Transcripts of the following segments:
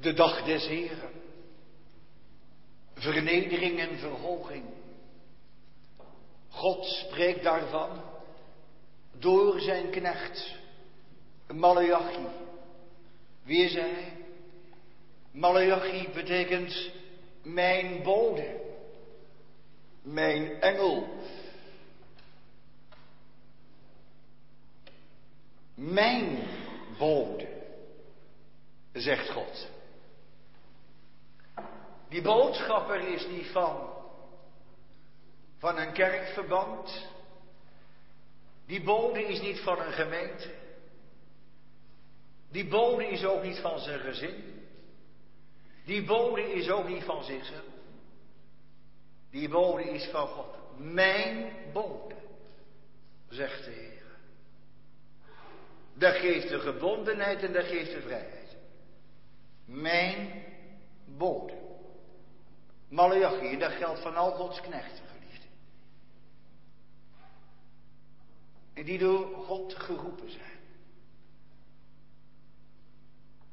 de dag des Heren. Vernedering en verhoging. God spreekt daarvan door zijn knecht Malachi. Wie is hij? Malachi betekent mijn bode, mijn engel. Mijn bode, zegt God. Die boodschapper is niet van, van een kerkverband. Die bode is niet van een gemeente. Die bode is ook niet van zijn gezin. Die bode is ook niet van zichzelf. Die bode is van God. Mijn bode, zegt de Heer. Dat geeft de gebondenheid en dat geeft de vrijheid. Mijn bode. Malachi, dat geldt van al Gods knechten, geliefde. En die door God geroepen zijn.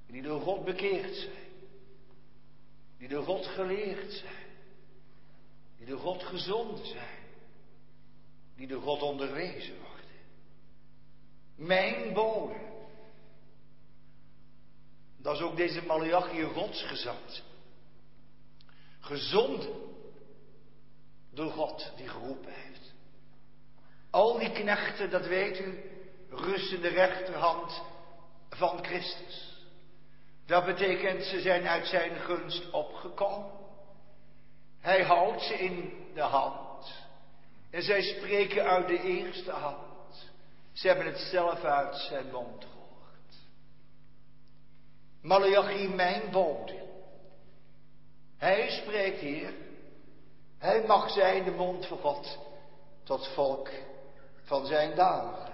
Die door God bekeerd zijn. Die door God geleerd zijn. Die door God gezond zijn. Die door God onderwezen worden. Mijn bodem. Dat is ook deze Malachi godsgezant. Gezonden door God die geroepen heeft. Al die knechten, dat weet u, rusten de rechterhand van Christus. Dat betekent ze zijn uit zijn gunst opgekomen. Hij houdt ze in de hand. En zij spreken uit de eerste hand. Ze hebben het zelf uit zijn mond gehoord. Malachi, mijn bode. Hij spreekt hier. Hij mag zijn de mond van God tot volk van zijn dagen.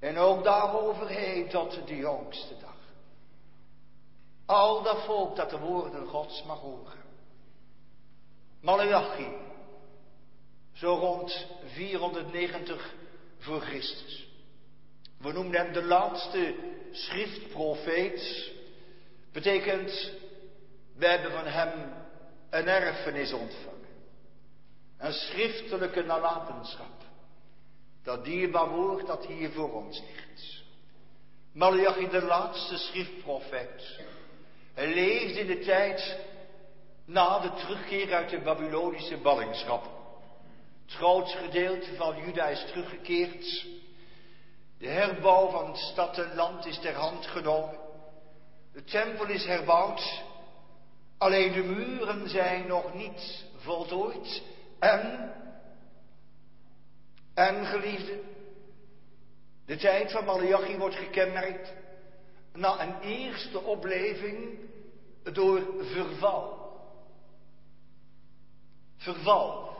En ook daaroverheen tot de jongste dag. Al dat volk dat de woorden Gods mag horen. Malachi, zo rond 490 voor Christus. We noemen hem de laatste schriftprofeet. Betekent, we hebben van hem een erfenis ontvangen. Een schriftelijke nalatenschap. Dat dierbaar woord dat hier voor ons ligt. Malachi, de laatste schriftprofeet. Hij leefde in de tijd na de terugkeer uit de Babylonische ballingschap. Het grootste gedeelte van Juda is teruggekeerd. De herbouw van stad en land is ter hand genomen. De tempel is herbouwd. Alleen de muren zijn nog niet voltooid. En, en geliefde, de tijd van Malachi wordt gekenmerkt na een eerste opleving door verval. Verval.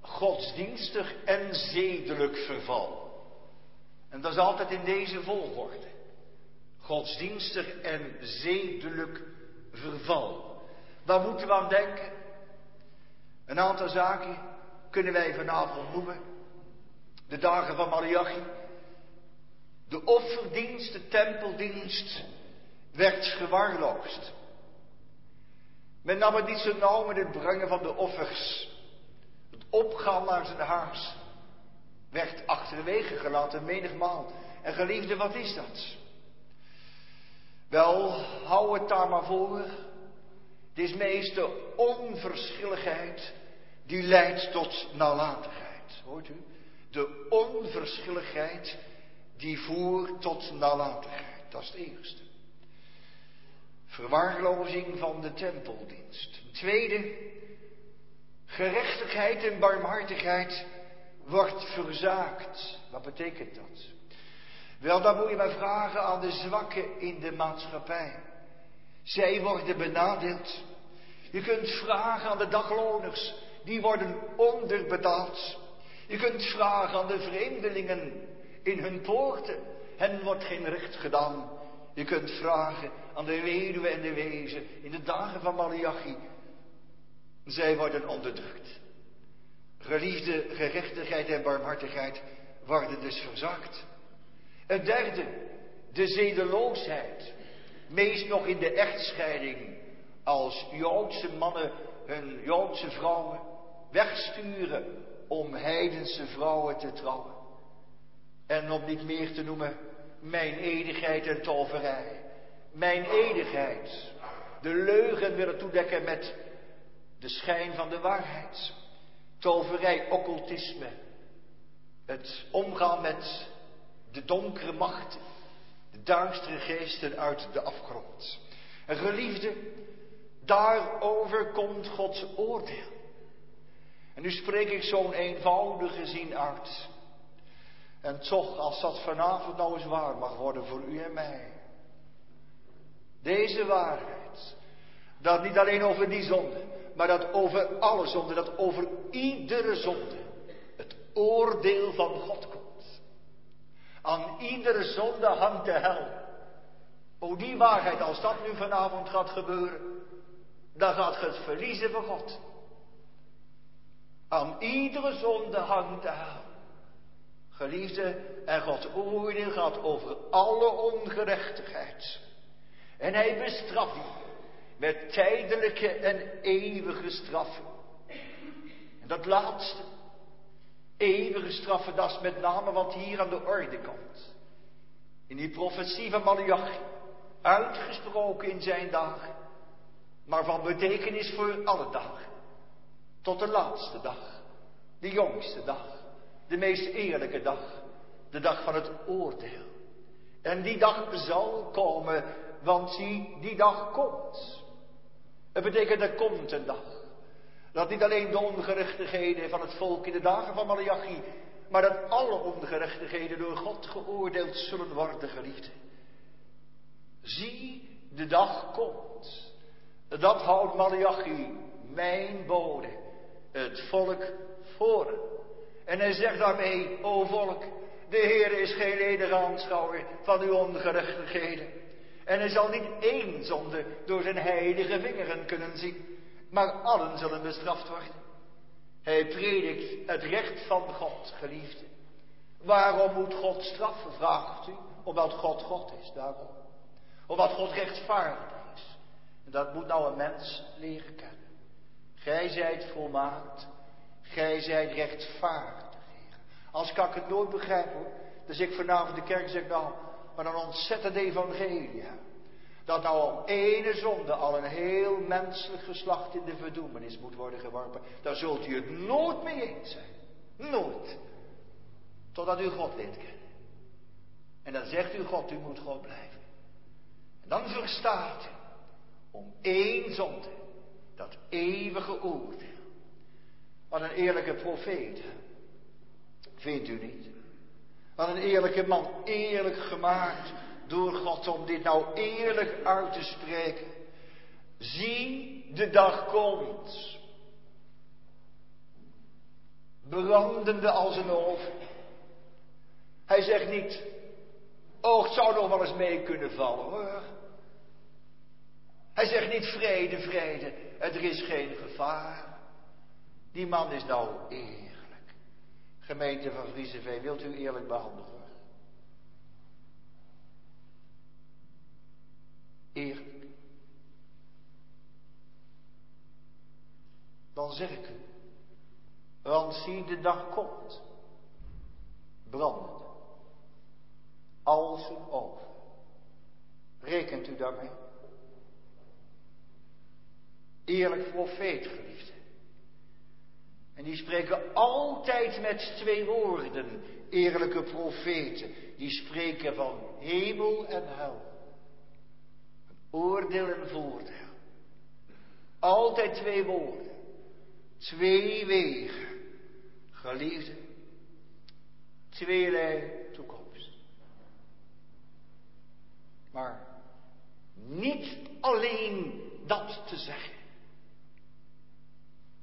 Godsdienstig en zedelijk verval. En dat is altijd in deze volgorde. Godsdienstig en zedelijk verval. Waar moeten we aan denken? Een aantal zaken kunnen wij vanavond noemen. De dagen van Malachi. De offerdienst, de tempeldienst, werd gewaarloosd. Men nam het niet zo nauw met het brengen van de offers. Het opgaan naar zijn huis werd achterwege gelaten menigmaal. En geliefde, wat is dat? Wel, hou het daar maar voor. Het is meest de onverschilligheid die leidt tot nalatigheid. Hoort u? De onverschilligheid die voert tot nalatigheid. Dat is het eerste. Verwaarlozing van de tempeldienst. Tweede, gerechtigheid en barmhartigheid wordt verzaakt. Wat betekent dat? Wel, dan moet je maar vragen aan de zwakken in de maatschappij. Zij worden benadeeld. Je kunt vragen aan de dagloners, die worden onderbetaald. Je kunt vragen aan de vreemdelingen in hun poorten, hen wordt geen recht gedaan. Je kunt vragen aan de weduwe en de wezen in de dagen van Malachi. Zij worden onderdrukt. Geliefde gerechtigheid en barmhartigheid worden dus verzakt. Het derde, de zedeloosheid Meest nog in de echtscheiding. Als Joodse mannen hun Joodse vrouwen wegsturen om heidense vrouwen te trouwen. En om niet meer te noemen mijn edigheid en toverij. Mijn edigheid. De leugen willen toedekken met de schijn van de waarheid. Toverij, occultisme. Het omgaan met de donkere machten. Duistere geesten uit de afgrond. En geliefde, daarover komt Gods oordeel. En nu spreek ik zo'n eenvoudige zin uit. En toch, als dat vanavond nou eens waar mag worden voor u en mij. Deze waarheid. Dat niet alleen over die zonde, maar dat over alle zonde, dat over iedere zonde het oordeel van God komt. Aan iedere zonde hangt de hel. O die waarheid, als dat nu vanavond gaat gebeuren, dan gaat je het verliezen van God. Aan iedere zonde hangt de hel. Geliefde, en Gods oordeel gaat over alle ongerechtigheid. En hij bestraft die met tijdelijke en eeuwige straffen. En dat laatste, eeuwige straffen, met name wat hier aan de orde komt. In die profetie van Malachi, uitgesproken in zijn dagen, maar van betekenis voor alle dagen. Tot de laatste dag, de jongste dag, de meest eerlijke dag, de dag van het oordeel. En die dag zal komen, want zie, die dag komt. Het betekent er komt een dag. Dat niet alleen de ongerechtigheden van het volk in de dagen van Malachi, maar dat alle ongerechtigheden door God geoordeeld zullen worden, geliefde. Zie, de dag komt. Dat houdt Malachi, mijn bode, het volk voor. En hij zegt daarmee, o volk, de Heer is geen ledige aanschouwer van uw ongerechtigheden. En hij zal niet één zonde door zijn heilige vingeren kunnen zien, maar allen zullen bestraft worden. Hij predikt het recht van God, geliefde. Waarom moet God straffen, vraagt u? Omdat God God is, daarom. Omdat God rechtvaardig is. En dat moet nou een mens leren kennen. Gij zijt volmaakt, gij zijt rechtvaardig, Heer. Als kan ik het nooit begrijpen. Dus ik vanavond de kerk zeg nou, maar een ontzettend evangelie. Dat nou om ene zonde al een heel menselijk geslacht in de verdoemenis moet worden geworpen. Daar zult u het nooit mee eens zijn. Nooit. Totdat u God leert kennen. En dan zegt u God, u moet God blijven. En dan verstaat u om één zonde, dat eeuwige oordeel. Wat een eerlijke profeet. Vindt u niet? Wat een eerlijke man, eerlijk gemaakt door God om dit nou eerlijk uit te spreken. Zie, de dag komt. Brandende als een oven. Hij zegt niet, oh, het zou nog wel eens mee kunnen vallen hoor. Hij zegt niet vrede, vrede, er is geen gevaar. Die man is nou eerlijk. Gemeente van Vriezenveen, wilt u eerlijk behandelen? Eerlijk. Dan zeg ik u, want zie de dag komt, brandend, als een oven. Rekent u daarmee? Eerlijk profeet, geliefde. En die spreken altijd met twee woorden, eerlijke profeten. Die spreken van hemel en hel. Oordeel en voordeel. Altijd twee woorden. Twee wegen. Geliefde. Tweelei toekomst. Maar niet alleen dat te zeggen.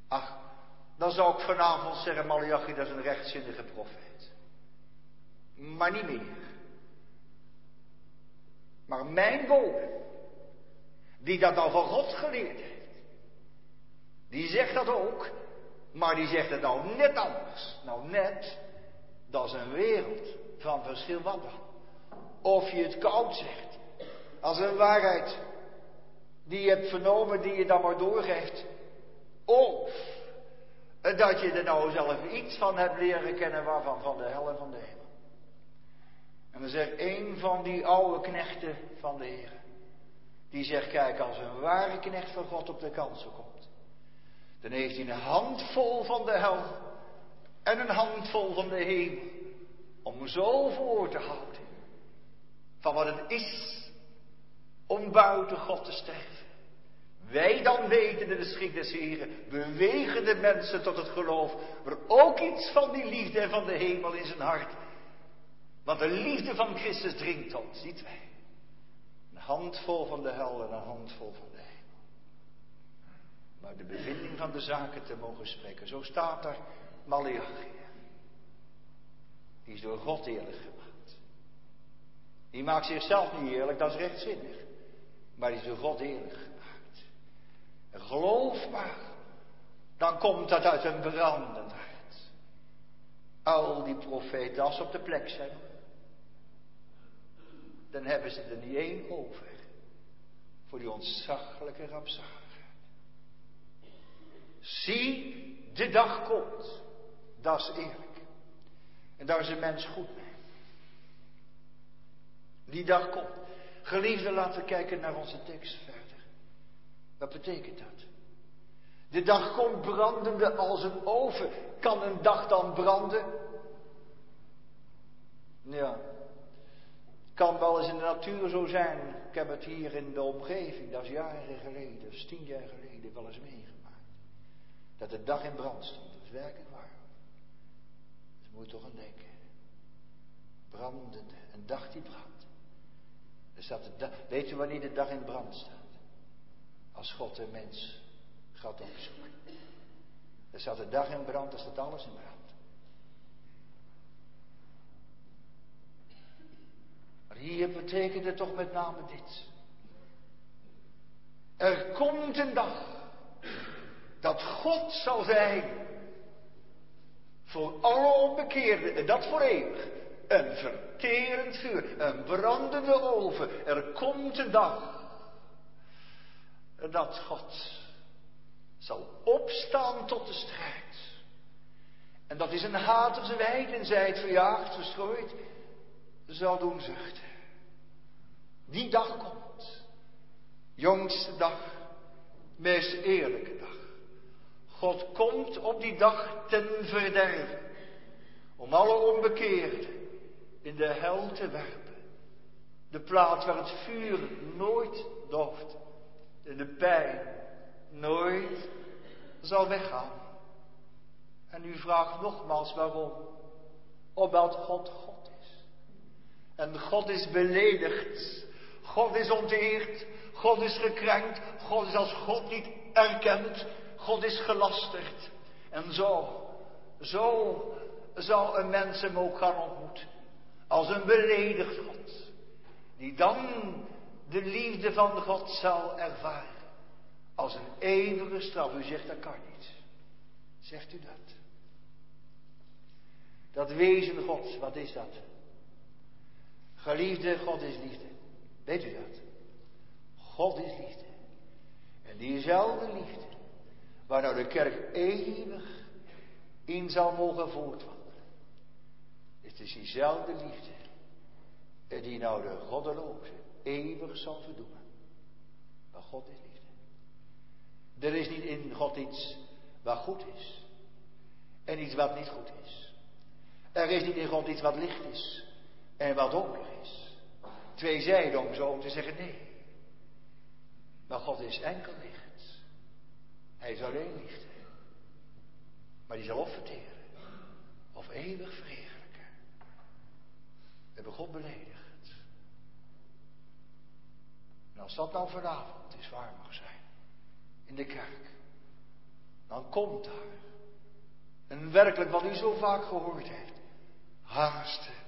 Ach, dan zou ik vanavond zeggen, Malachi, dat is een rechtzinnige profeet. Maar niet meer. Maar mijn bode, die dat nou van God geleerd heeft, die zegt dat ook, maar die zegt het nou net anders. Nou net, dat is een wereld van verschil wat dan. Of je het koud zegt, als een waarheid die je hebt vernomen, die je dan maar doorgeeft. Of dat je er nou zelf iets van hebt leren kennen waarvan van de hel en van de hemel. En dan zegt een van die oude knechten van de Heer, die zegt, kijk, als een ware knecht van God op de kansen komt, dan heeft hij een handvol van de hel en een handvol van de hemel, om zo voor te houden van wat het is om buiten God te sterven. Wij dan weten de schik des Heren, bewegen de mensen tot het geloof, maar ook iets van die liefde en van de hemel in zijn hart. Want de liefde van Christus dringt ons, ziet wij. Handvol van de hel en een handvol van de hemel. Maar de bevinding van de zaken te mogen spreken, zo staat er Malachi. Die is door God eerlijk gemaakt. Die maakt zichzelf niet eerlijk, dat is rechtzinnig. Maar die is door God eerlijk gemaakt. En geloof maar, dan komt dat uit een brandend hart. Al die profeten, als op de plek zijn, dan hebben ze er niet één over voor die ontzaglijke rampzaligheid. Zie, de dag komt. Dat is eerlijk. En daar is een mens goed mee. Die dag komt. Geliefde, laten we kijken naar onze tekst verder. Wat betekent dat? De dag komt brandende als een oven. Kan een dag dan branden? Ja. Kan wel eens in de natuur zo zijn. Ik heb het hier in de omgeving, dat is jaren geleden, dat is tien jaar geleden, wel eens meegemaakt. Dat de dag in brand stond. Dat is werkelijk waar. Dus moet je toch aan denken. Brandende, een dag die brandt. Dus dat de weet je wanneer de dag in brand staat? Als God de mens gaat opzoeken. Er staat de dag in brand, er staat alles in brand. Maar hier betekent het toch met name dit. Er komt een dag dat God zal zijn voor alle onbekeerden en dat voor eeuwig. Een verterend vuur, een brandende oven. Er komt een dag dat God zal opstaan tot de strijd. En dat is een hatige wijd en zij het verjaagd, verstrooid, zal doen zuchten. Die dag komt. Jongste dag, meest eerlijke dag. God komt op die dag ten verderven. Om alle onbekeerden in de hel te werpen. De plaats waar het vuur nooit dooft en de pijn nooit zal weggaan. En u vraagt nogmaals waarom. Omdat God. En God is beledigd. God is onteerd. God is gekrenkt. God is als God niet erkend. God is gelasterd. En zo, zo zal een mens hem ook gaan ontmoeten. Als een beledigd God. Die dan de liefde van God zal ervaren. Als een eeuwige straf. U zegt dat kan niet. Zegt u dat? Dat wezen Gods, wat is dat? Geliefde, God is liefde. Weet u dat? God is liefde. En diezelfde liefde, waar nou de kerk eeuwig in zal mogen voortwandelen. Het is diezelfde liefde. En die nou de goddeloze eeuwig zal verdoemen. Maar God is liefde. Er is niet in God iets wat goed is. En iets wat niet goed is. Er is niet in God iets wat licht is. En wat donker is. Twee zijden om zo te zeggen nee. Maar God is enkel licht. Hij is alleen liefde. Maar die zal of verteren. Of eeuwig verheerlijken. We hebben God beledigd. En als dat nou vanavond is waar mag zijn, in de kerk, dan komt daar een werkelijk wat u zo vaak gehoord heeft, haasten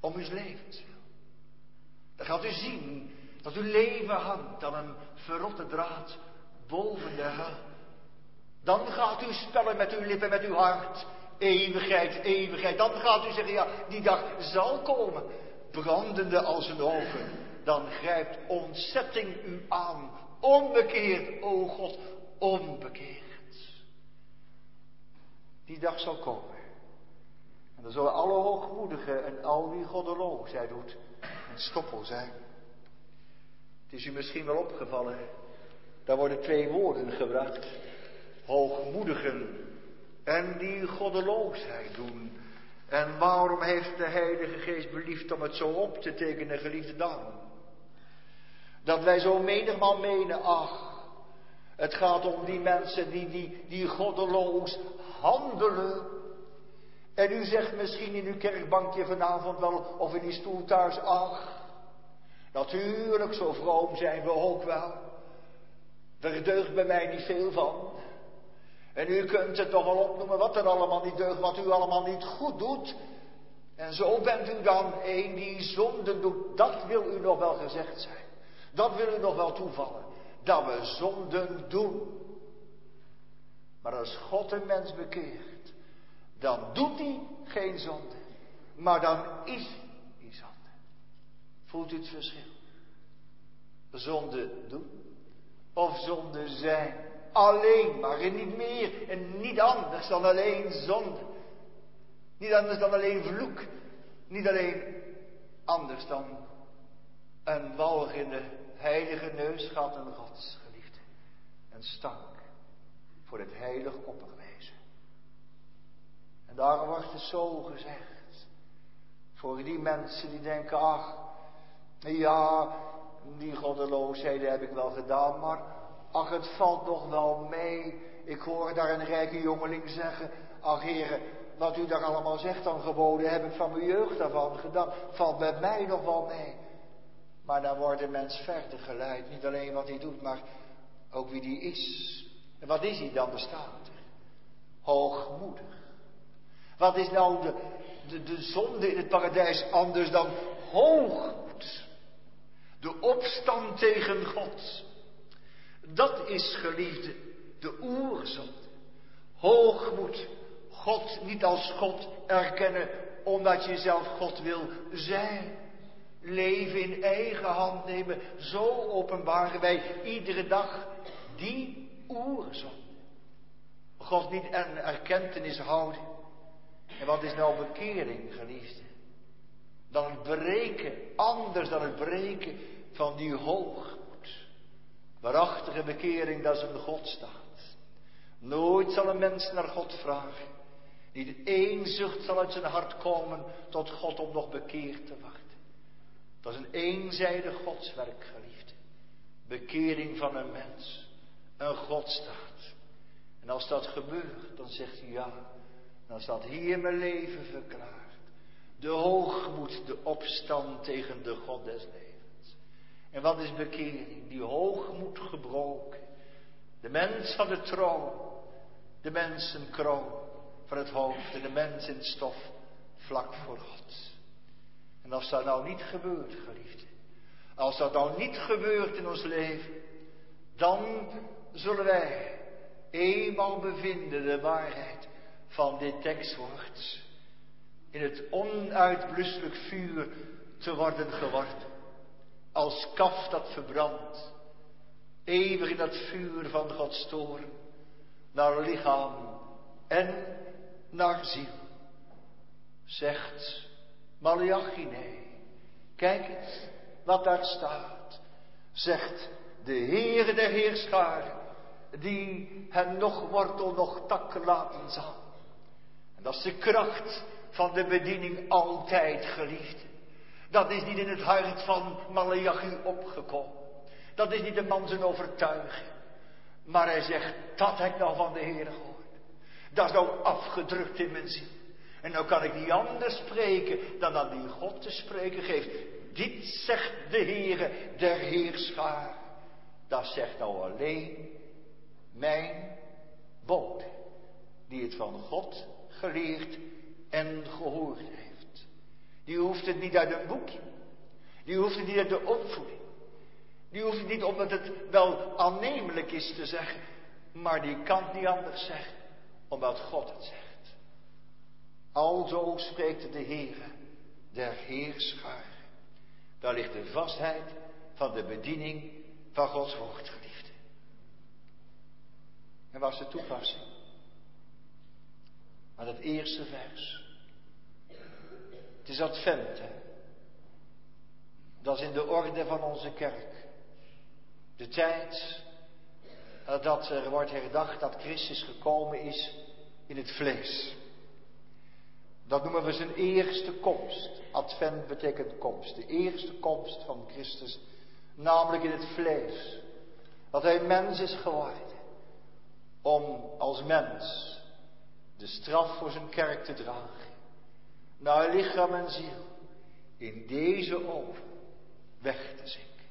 Om uw levens wil. Dan gaat u zien dat uw leven hangt aan een verrotte draad boven de hel. Dan gaat u spellen met uw lippen, met uw hart. Eeuwigheid, eeuwigheid. Dan gaat u zeggen, ja, die dag zal komen brandende als een oven, dan grijpt ontzetting u aan. Onbekeerd, o God, onbekeerd. Die dag zal komen. En dan zullen alle hoogmoedigen en al wie goddeloosheid doet, een stoppel zijn. Het is u misschien wel opgevallen, daar worden twee woorden gebruikt. Hoogmoedigen en die goddeloosheid doen. En waarom heeft de Heilige Geest beliefd om het zo op te tekenen, geliefde dan? Dat wij zo menigmaal menen, ach, het gaat om die mensen die, die, die goddeloos handelen. En u zegt misschien in uw kerkbankje vanavond wel, of in die stoel thuis, ach, natuurlijk, zo vroom zijn we ook wel. Er deugt bij mij niet veel van. En u kunt het toch wel opnoemen wat er allemaal niet deugt, wat u allemaal niet goed doet. En zo bent u dan een die zonde doet. Dat wil u nog wel gezegd zijn. Dat wil u nog wel toevallen. Dat we zonden doen. Maar als God een mens bekeert, dan doet hij geen zonde. Maar dan is die zonde. Voelt u het verschil? Zonde doen of zonde zijn. Alleen maar en niet meer en niet anders dan alleen zonde. Niet anders dan alleen vloek. Niet alleen anders dan een walgende heilige neusgaten Gods geliefde. Een stank voor het heilig opperwezen. En daarom wordt het zo gezegd. Voor die mensen die denken, ach, ja, die goddeloosheden heb ik wel gedaan, maar ach, het valt nog wel mee. Ik hoor daar een rijke jongeling zeggen, ach heren, wat u daar allemaal zegt dan geboden, heb ik van mijn jeugd daarvan gedaan. Valt bij mij nog wel mee. Maar dan wordt de mens verder geleid. Niet alleen wat hij doet, maar ook wie hij is. En wat is hij dan? bestaat. Hoogmoedig. Wat is nou de, de, de zonde in het paradijs anders dan hoogmoed? De opstand tegen God. Dat is geliefde, de oerzonde. Hoogmoed. God niet als God erkennen omdat je zelf God wil zijn. Leven in eigen hand nemen. Zo openbaren wij iedere dag die oerzonde. God niet een erkentenis houden. En wat is nou bekering, geliefde? Dan het breken, anders dan het breken van die hoogmoed. Waarachtige bekering, dat is een God staat. Nooit zal een mens naar God vragen. Niet één zucht zal uit zijn hart komen tot God om nog bekeerd te worden. Dat is een eenzijdig godswerk, geliefde. Bekering van een mens. Een God staat. En als dat gebeurt, dan zegt hij ja. Dan staat hier mijn leven verklaard. De hoogmoed, de opstand tegen de God des levens. En wat is bekering? Die hoogmoed gebroken. De mens van de troon. De mens een kroon van het hoofd. En de mens in stof vlak voor God. En als dat nou niet gebeurt, geliefde. Als dat nou niet gebeurt in ons leven. Dan zullen wij eenmaal bevinden de waarheid van dit tekstwoord. In het onuitblusselijk vuur te worden geworden. Als kaf dat verbrandt. Eeuwig in dat vuur van Gods toren. Naar lichaam en naar ziel. Zegt Malachi, nee. Kijk eens wat daar staat. Zegt de Heere der Heerscharen, die hen nog wortel, nog tak laten zal. Dat is de kracht van de bediening altijd geliefd. Dat is niet in het hart van Malachi opgekomen. Dat is niet de man zijn overtuiging. Maar hij zegt, dat heb ik nou van de Heer gehoord. Dat is nou afgedrukt in mijn ziel. En nou kan ik niet anders spreken dan aan die God te spreken geeft. Dit zegt de Heere der Heerschaar. Dat zegt nou alleen mijn bode. Die het van God geleerd en gehoord heeft. Die hoeft het niet uit een boekje. Die hoeft het niet uit de opvoeding. Die hoeft het niet omdat het wel aannemelijk is te zeggen. Maar die kan het niet anders zeggen. Omdat God het zegt. Alzo spreekt de Heere der Heerscharen. Daar ligt de vastheid van de bediening van Gods woord, geliefde. En was de toepassing? Maar dat eerste vers. Het is advent, hè. Dat is in de orde van onze kerk. De tijd dat er wordt herdacht dat Christus gekomen is in het vlees. Dat noemen we zijn eerste komst. Advent betekent komst. De eerste komst van Christus, namelijk in het vlees. Dat hij mens is geworden. Om als mens de straf voor zijn kerk te dragen. Naar lichaam en ziel in deze oven weg te zinken.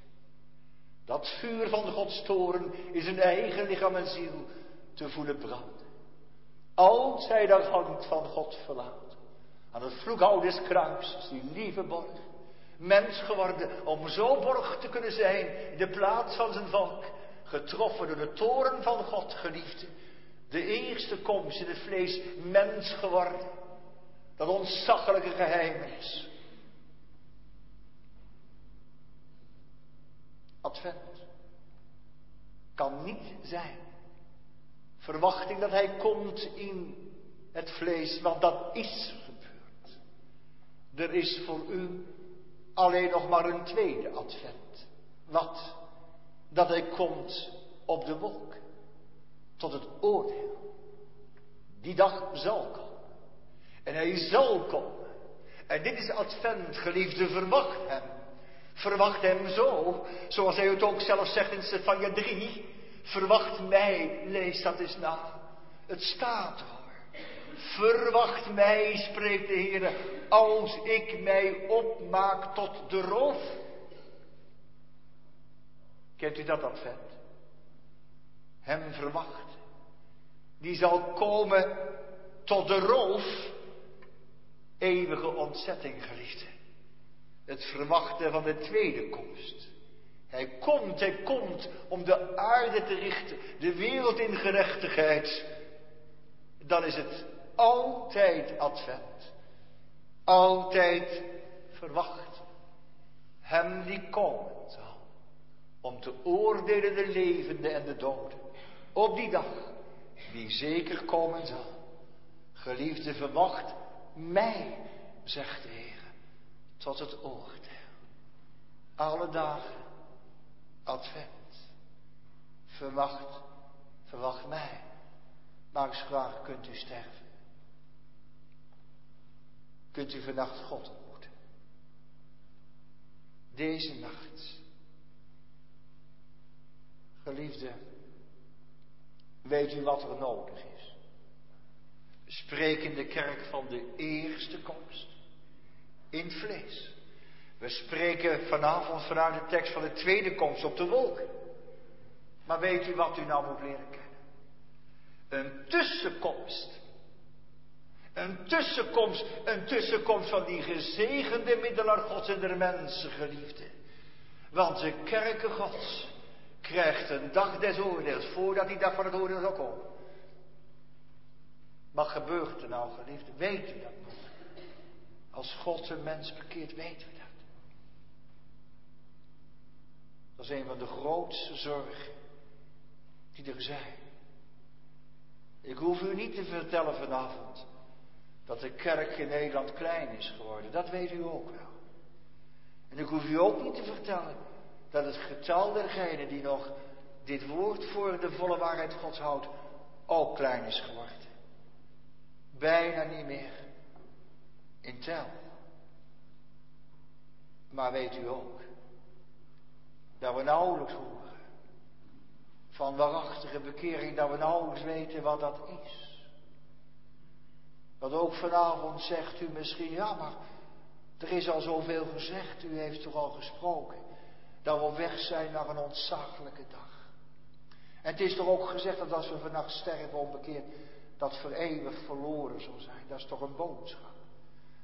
Dat vuur van Gods toren in zijn eigen lichaam en ziel te voelen branden. Als hij dat hand van God verlaat. Aan het vloekhout des kruises, die lieve borg. Mens geworden om zo borg te kunnen zijn in de plaats van zijn volk. Getroffen door de toren van God, geliefde. De eerste komst in het vlees, mens geworden. Dat ontzaglijke geheimenis. Advent kan niet zijn. Verwachting dat hij komt in het vlees, want dat is gebeurd. Er is voor u alleen nog maar een tweede advent. Wat? Dat hij komt op de wolk. Tot het oordeel. Die dag zal komen. En hij zal komen. En dit is advent, geliefde, verwacht hem. Verwacht hem zo, zoals hij het ook zelf zegt in Stefania 3. Verwacht mij, lees dat eens na. Het staat hoor. Verwacht mij, spreekt de Heer, als ik mij opmaak tot de roof. Kent u dat advent? Hem verwacht. Die zal komen tot de roof. Eeuwige ontzetting, geliefde. Het verwachten van de tweede komst. Hij komt, hij komt om de aarde te richten, de wereld in gerechtigheid. Dan is het altijd advent. Altijd verwacht. Hem die komen zal. Om te oordelen de levenden en de doden. Op die dag, die zeker komen zal. Geliefde, verwacht mij, zegt de Heer tot het oordeel. Alle dagen, advent. Verwacht, verwacht mij. Maar eens kunt u sterven. Kunt u vannacht God ontmoeten. Deze nacht. Geliefde, weet u wat er nodig is? We spreken in de kerk van de eerste komst in vlees. We spreken vanavond vanuit de tekst van de tweede komst op de wolken. Maar weet u wat u nou moet leren kennen? Een tussenkomst. Een tussenkomst, een tussenkomst van die gezegende middelaar Gods en der mensen, geliefde. Want de kerken Gods krijgt een dag des oordeels voordat die dag van het oordeel zal komen. Wat gebeurt er nou, geliefde? Weet u dat nog? Als God een mens bekeert, weten we dat. Dat is een van de grootste zorgen die er zijn. Ik hoef u niet te vertellen vanavond dat de kerk in Nederland klein is geworden. Dat weet u ook wel. En ik hoef u ook niet te vertellen dat het getal dergenen die nog dit woord voor de volle waarheid Gods houdt, ook klein is geworden. Bijna niet meer in tel. Maar weet u ook dat we nauwelijks horen van waarachtige bekering, dat we nauwelijks weten wat dat is. Dat ook vanavond zegt u misschien, ja maar er is al zoveel gezegd, u heeft toch al gesproken, dat we weg zijn naar een ontzaglijke dag. En het is toch ook gezegd dat als we vannacht sterven onbekeerd, dat voor eeuwig verloren zal zijn. Dat is toch een boodschap.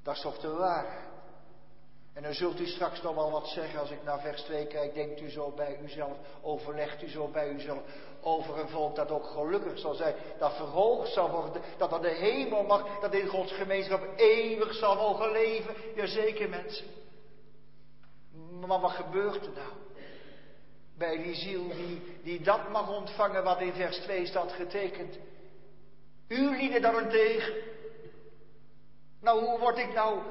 Dat is toch de waarheid. En dan zult u straks nog wel wat zeggen als ik naar vers 2 kijk. Denkt u zo bij uzelf, overlegt u zo bij uzelf over een volk dat ook gelukkig zal zijn. Dat verhoogd zal worden, dat dat de hemel mag, dat in Gods gemeenschap eeuwig zal mogen leven. Jazeker mensen. Maar wat gebeurt er nou? Bij die ziel die, die dat mag ontvangen wat in vers 2 staat getekend. U lieden daarentegen. Nou, hoe word ik nou?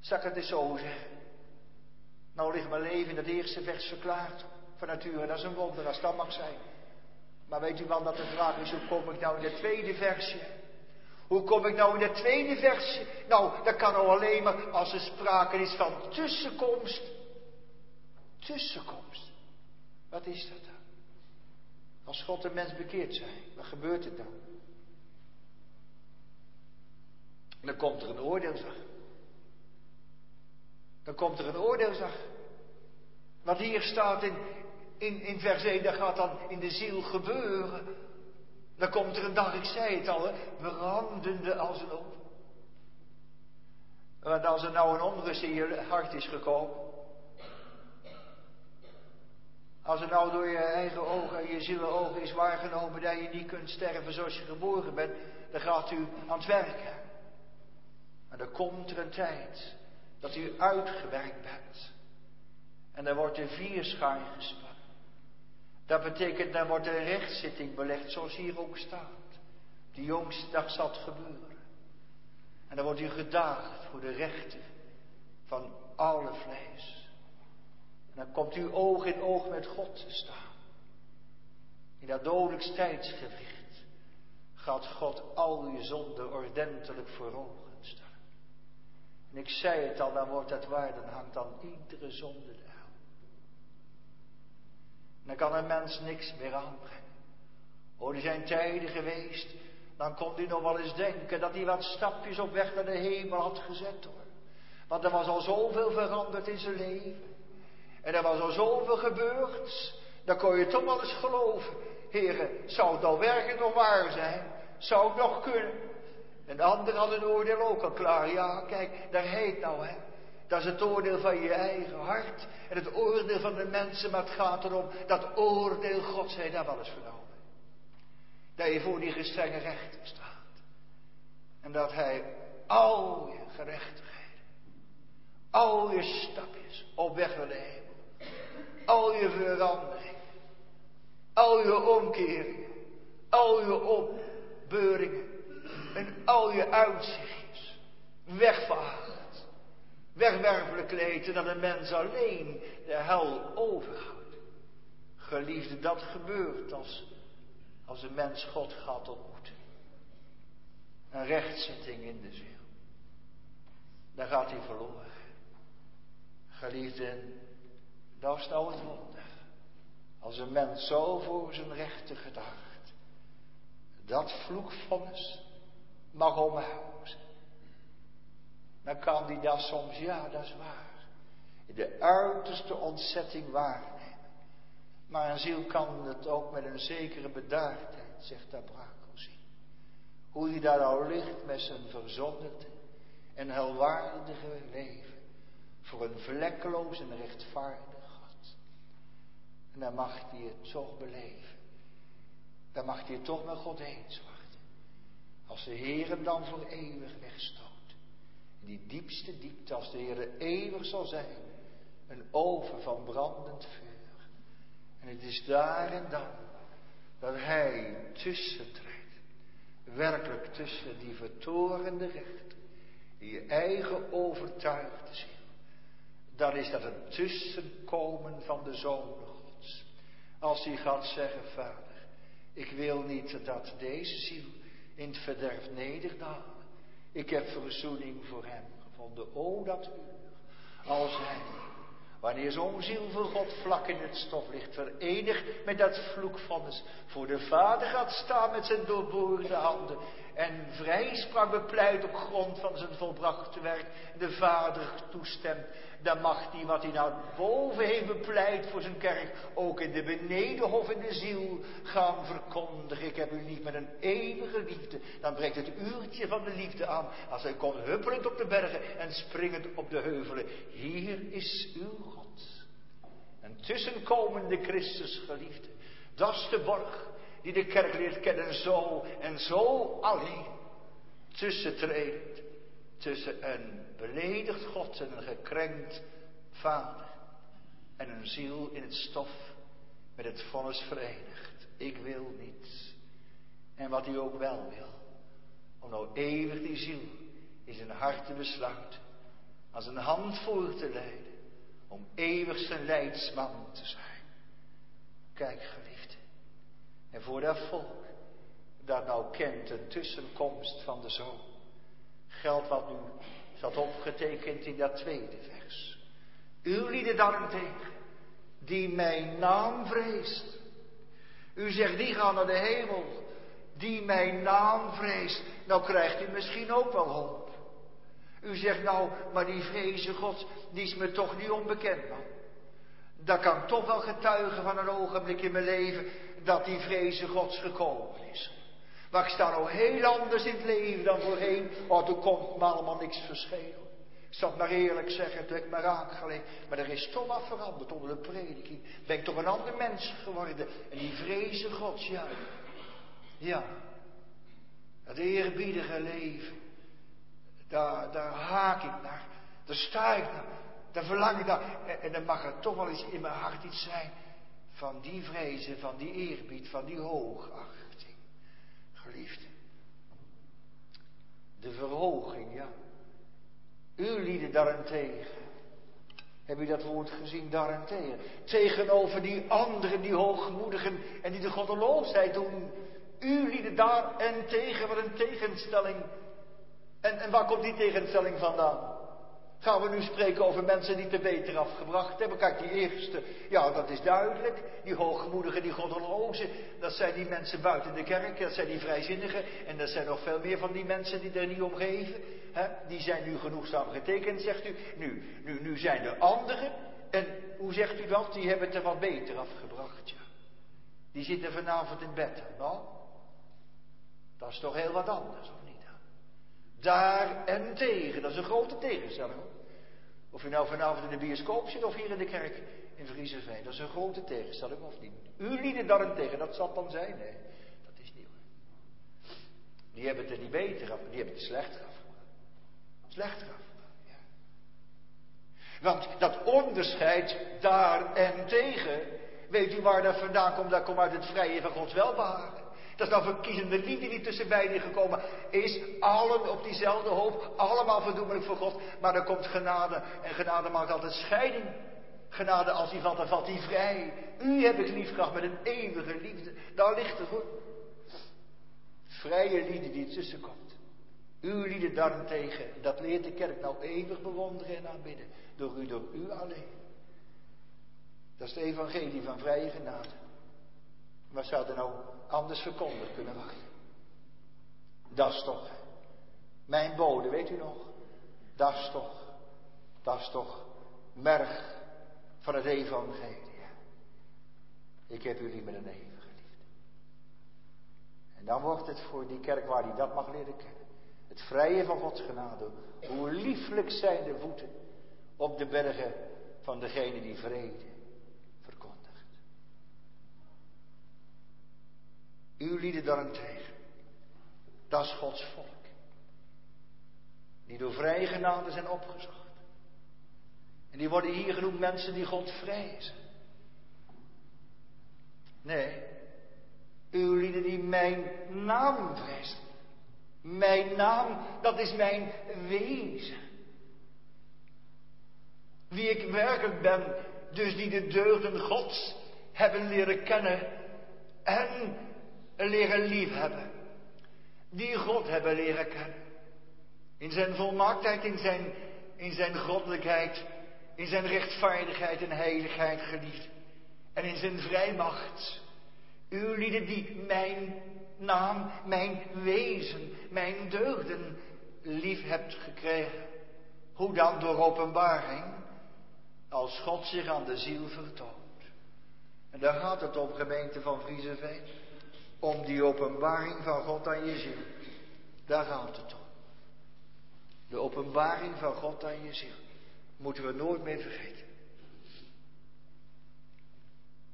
Zal ik het eens? Nou ligt mijn leven in het eerste vers verklaard. Van nature, dat is een wonder als dat mag zijn. Maar weet u wel dat de vraag is, hoe kom ik nou in de tweede versje? Hoe kom ik nou in de tweede versje? Nou, dat kan nou alleen maar als er sprake is van tussenkomst. Tussenkomst. Wat is dat dan? Als God en mens bekeerd zijn, wat gebeurt er dan? Dan komt er een oordeelsdag. Dan komt er een oordeelsdag. Wat hier staat in, in, in vers 1, dat gaat dan in de ziel gebeuren. Dan komt er een dag, ik zei het al, brandende als een op. Want als er nou een onrust in je hart is gekomen. Als er nou door je eigen ogen en je zielenogen is waargenomen dat je niet kunt sterven zoals je geboren bent, dan gaat u aan het werken. Maar dan komt er een tijd dat u uitgewerkt bent. En dan wordt de vierschaar gespannen. Dat betekent, dan wordt een rechtszitting belegd, zoals hier ook staat. De jongste dag zal het gebeuren. En dan wordt u gedaagd voor de rechten van alle vlees. En dan komt u oog in oog met God te staan. In dat dodelijks tijdsgewicht gaat God al uw zonden ordentelijk voor ogen staan. En ik zei het al, dan wordt het waar, dan hangt dan iedere zonde. Dan kan een mens niks meer aanbrengen. Oh, er zijn tijden geweest. Dan kon hij nog wel eens denken dat hij wat stapjes op weg naar de hemel had gezet hoor. Want er was al zoveel veranderd in zijn leven. En er was al zoveel gebeurd. Dan kon je toch wel eens geloven. Heren, zou het nou werkelijk nog waar zijn? Zou het nog kunnen? En de ander had een oordeel ook al klaar. Ja, kijk, daar heet nou hè. Dat is het oordeel van je eigen hart en het oordeel van de mensen, maar het gaat erom dat oordeel God zij daar wel eens genomen. Dat je voor die gestrenge rechter staat. En dat hij al je gerechtigheden, al je stapjes op weg naar de hemel, al je veranderingen, al je omkeringen, al je opbeuringen en al je uitzichtjes wegvaagt wegwerpelijk eten dat een mens alleen de hel overhoudt. Geliefde, dat gebeurt als, als een mens God gaat ontmoeten. Een rechtzetting in de ziel. Dan gaat hij verloren. Geliefde, dat is nou het wonder. Als een mens zo voor zijn rechten gedacht, dat vloekvonnis mag omhuizen dan kan die dat soms, ja, dat is waar, in de uiterste ontzetting waarnemen. Maar een ziel kan het ook met een zekere bedaardheid, zegt Abrakel zien. Hoe hij daar al ligt met zijn verzonderde en helwaardige leven. Voor een vlekkeloos en rechtvaardig God. En dan mag hij het toch beleven. Dan mag hij het toch met God eens worden. Als de Heer hem dan voor eeuwig wegstoot die diepste diepte, als de Heer eeuwig zal zijn, een oven van brandend vuur. En het is daar en dan dat Hij tussentreedt, werkelijk tussen die vertorende rechter, die je eigen overtuigde ziel. Dan is dat een tussenkomen van de Zoon Gods. Als hij gaat zeggen, Vader, ik wil niet dat deze ziel in het verderf nederdalen. Ik heb verzoening voor hem gevonden. O dat uur. Als hij, wanneer zo'n ziel voor God vlak in het stof ligt, verenigd met dat vloekvonnis, voor de Vader gaat staan met zijn doorboorde handen en vrijspraak bepleit op grond van zijn volbrachte werk, de Vader toestemt, dan mag die wat hij naar boven heeft bepleit voor zijn kerk, ook in de benedenhof in de ziel gaan verkondigen. Ik heb u lief met een eeuwige liefde. Dan breekt het uurtje van de liefde aan, als hij komt huppelend op de bergen en springend op de heuvelen. Hier is uw God. Een tussenkomende Christus geliefde. Dat is de borg die de kerk leert kennen zo en zo alleen tussentredend tussen een beledigd God en een gekrenkt vader en een ziel in het stof met het vonnis verenigd. Ik wil niet. En wat u ook wel wil. Om nou eeuwig die ziel in zijn hart te. Als een hand voor te leiden. Om eeuwig zijn leidsman te zijn. Kijk geliefde. En voor dat volk dat nou kent de tussenkomst van de zoon. Geldt wat nu zat opgetekend in dat tweede vers. U lieden daarentegen, die mijn naam vreest. U zegt, die gaan naar de hemel. Die mijn naam vreest. Nou krijgt u misschien ook wel hoop. U zegt nou, maar die vreze God, die is me toch niet onbekend man. Dat kan toch wel getuigen van een ogenblik in mijn leven dat die vreze Gods gekomen is. Maar ik sta nou heel anders in het leven dan voorheen. Oh, er komt me allemaal niks verschil. Ik zal het maar eerlijk zeggen, toen ik me raak geleefd. Maar er is toch wat veranderd onder de prediking. Ben ik toch een ander mens geworden. En die vrezen Gods, ja. Ja. Dat eerbiedige leven. Daar, daar haak ik naar. Daar sta ik naar. Daar verlang ik naar. En, en dan mag er toch wel eens in mijn hart iets zijn. Van die vrezen, van die eerbied, van die hoogachting. Geliefd. De verhoging, ja. U lieden daarentegen. Heb u dat woord gezien daarentegen? Tegenover die anderen, die hoogmoedigen en die de goddeloosheid doen. U lieden daarentegen, wat een tegenstelling. En, en waar komt die tegenstelling vandaan? Gaan we nu spreken over mensen die te beter afgebracht hebben? Kijk, die eerste, ja, dat is duidelijk. Die hoogmoedigen, die goddelozen, dat zijn die mensen buiten de kerk, dat zijn die vrijzinnigen. En er zijn nog veel meer van die mensen die er niet om geven. Die zijn nu genoegzaam getekend, zegt u. Nu, nu, nu zijn er anderen. En hoe zegt u dat? Die hebben het er wat beter afgebracht, ja. Die zitten vanavond in bed. Nou, dat is toch heel wat anders, of niet? Daar en tegen, dat is een grote tegenstelling. Of je nou vanavond in de bioscoop zit of hier in de kerk in Vriezenveen. Dat is een grote tegenstelling, of niet? U lieden daarentegen, dat zal dan zijn. Nee, dat is hoor. Die hebben het er niet beter af, die hebben het slechter afgemaakt. Slechter afgemaakt, ja. Want dat onderscheid daar en tegen, weet u waar dat vandaan komt? Dat komt uit het vrije van Gods welbehagen. Dat is nou verkiezende liefde die tussen beiden gekomen is. Allen op diezelfde hoop, allemaal verdoemelijk voor God. Maar er komt genade en genade maakt altijd scheiding. Genade als die valt, dan valt die vrij. U heb ik lief gehad met een eeuwige liefde. Daar ligt het hoor. Vrije liefde die tussen komt. Uw lieden daarentegen, dat leert de kerk nou eeuwig bewonderen en aanbidden. Door u, door u alleen. Dat is de evangelie van vrije genade. Wat zou er nou anders verkondigd kunnen worden? Dat is toch mijn bode, weet u nog? Dat is toch, dat is toch merg van het evangelie. Ik heb u lief met een eeuwige liefde. En dan wordt het voor die kerk waar die dat mag leren kennen. Het vrije van Gods genade. Hoe lieflijk zijn de voeten op de bergen van degene die vrede Uw lieden daarentegen. Dat is Gods volk. Die door vrije genade zijn opgezocht. En die worden hier genoemd mensen die God vrezen. Nee, uw lieden die mijn naam vrezen. Mijn naam, dat is mijn wezen. Wie ik werkelijk ben, dus die de deugden Gods hebben leren kennen en leren liefhebben. Die God hebben leren kennen. In zijn volmaaktheid, in zijn, in zijn goddelijkheid, in zijn rechtvaardigheid en heiligheid geliefd. En in zijn vrijmacht. U lieden die mijn naam, mijn wezen, mijn deugden lief hebt gekregen. Hoe dan door openbaring, als God zich aan de ziel vertoont. En daar gaat het om, gemeente van Vriezenveen om die openbaring van God aan je ziel. Daar gaat het om. De openbaring van God aan je ziel. Moeten we nooit meer vergeten.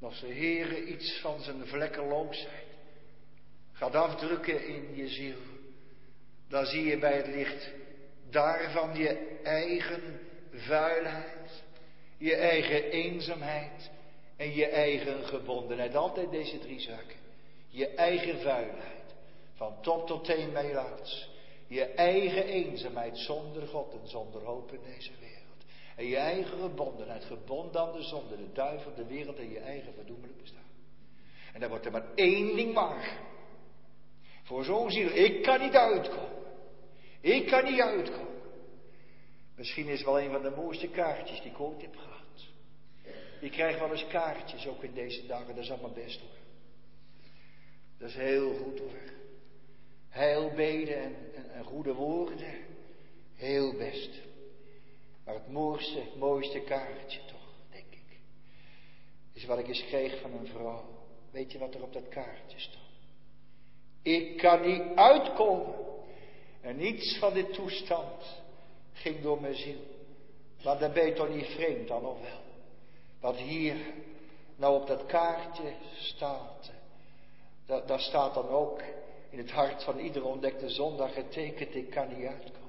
Als de Heere iets van zijn vlekkeloosheid gaat afdrukken in je ziel, dan zie je bij het licht daarvan je eigen vuilheid, je eigen eenzaamheid en je eigen gebondenheid. Altijd deze drie zaken. Je eigen vuilheid, van top tot teen melaats. Je eigen eenzaamheid zonder God en zonder hoop in deze wereld. En je eigen gebondenheid, gebonden aan de zonde, de duivel, de wereld en je eigen verdoemelijk bestaan. En dan wordt er maar één ding waar. Voor zo'n ziel, ik kan niet uitkomen. Ik kan niet uitkomen. Misschien is wel een van de mooiste kaartjes die ik ooit heb gehad. Je krijgt wel eens kaartjes, ook in deze dagen, dat is allemaal best hoor. Dat is heel goed hoor. Heilbeden en, en, en goede woorden, heel best. Maar het mooiste, mooiste kaartje toch, denk ik, is wat ik eens kreeg van een vrouw. Weet je wat er op dat kaartje stond? Ik kan niet uitkomen. En niets van dit toestand ging door mijn ziel. Maar dan ben je toch niet vreemd dan of wel? Wat hier nou op dat kaartje staat, dat, daar staat dan ook in het hart van iedere ontdekte zondag getekend, ik kan niet uitkomen.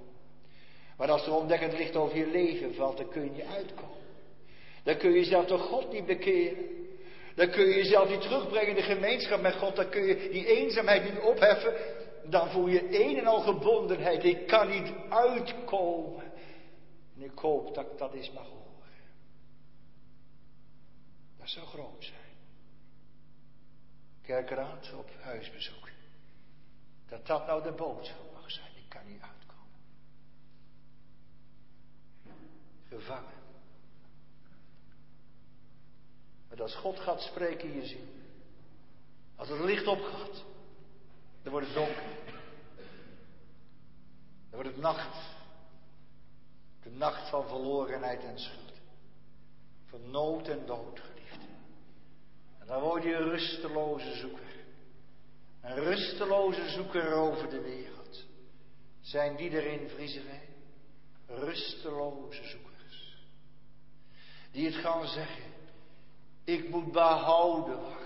Maar als er ontdekkend licht over je leven valt, dan kun je niet uitkomen. Dan kun je jezelf toch God niet bekeren. Dan kun je jezelf niet terugbrengen in de gemeenschap met God. Dan kun je die eenzaamheid niet opheffen. Dan voel je een en al gebondenheid. Ik kan niet uitkomen. En ik hoop dat ik dat eens mag horen. Dat zou groot zijn. Kerkraad op huisbezoek. Dat dat nou de boodschap mag zijn. Ik kan niet uitkomen. Gevangen. Maar als God gaat spreken in je ziel. Als het licht opgaat. Dan wordt het donker. Dan wordt het nacht. De nacht van verlorenheid en schuld. Van nood en dood. En dan word je een rusteloze zoeker. Een rusteloze zoeker over de wereld. Zijn die erin, vriezen wij? Rusteloze zoekers. Die het gaan zeggen. Ik moet behouden wachten.